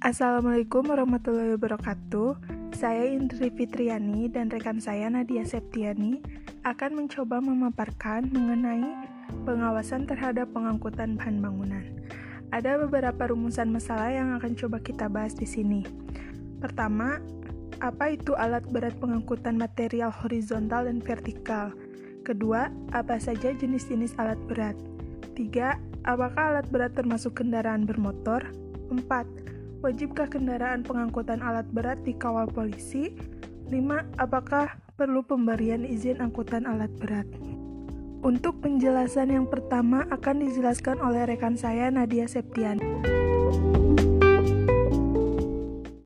Assalamualaikum warahmatullahi wabarakatuh. Saya Indri Fitriani dan rekan saya Nadia Septiani akan mencoba memaparkan mengenai pengawasan terhadap pengangkutan bahan bangunan. Ada beberapa rumusan masalah yang akan coba kita bahas di sini. Pertama, apa itu alat berat pengangkutan material horizontal dan vertikal? Kedua, apa saja jenis-jenis alat berat? Tiga, apakah alat berat termasuk kendaraan bermotor? Empat, Wajibkah kendaraan pengangkutan alat berat dikawal polisi? 5. Apakah perlu pemberian izin angkutan alat berat? Untuk penjelasan yang pertama akan dijelaskan oleh rekan saya Nadia Septian.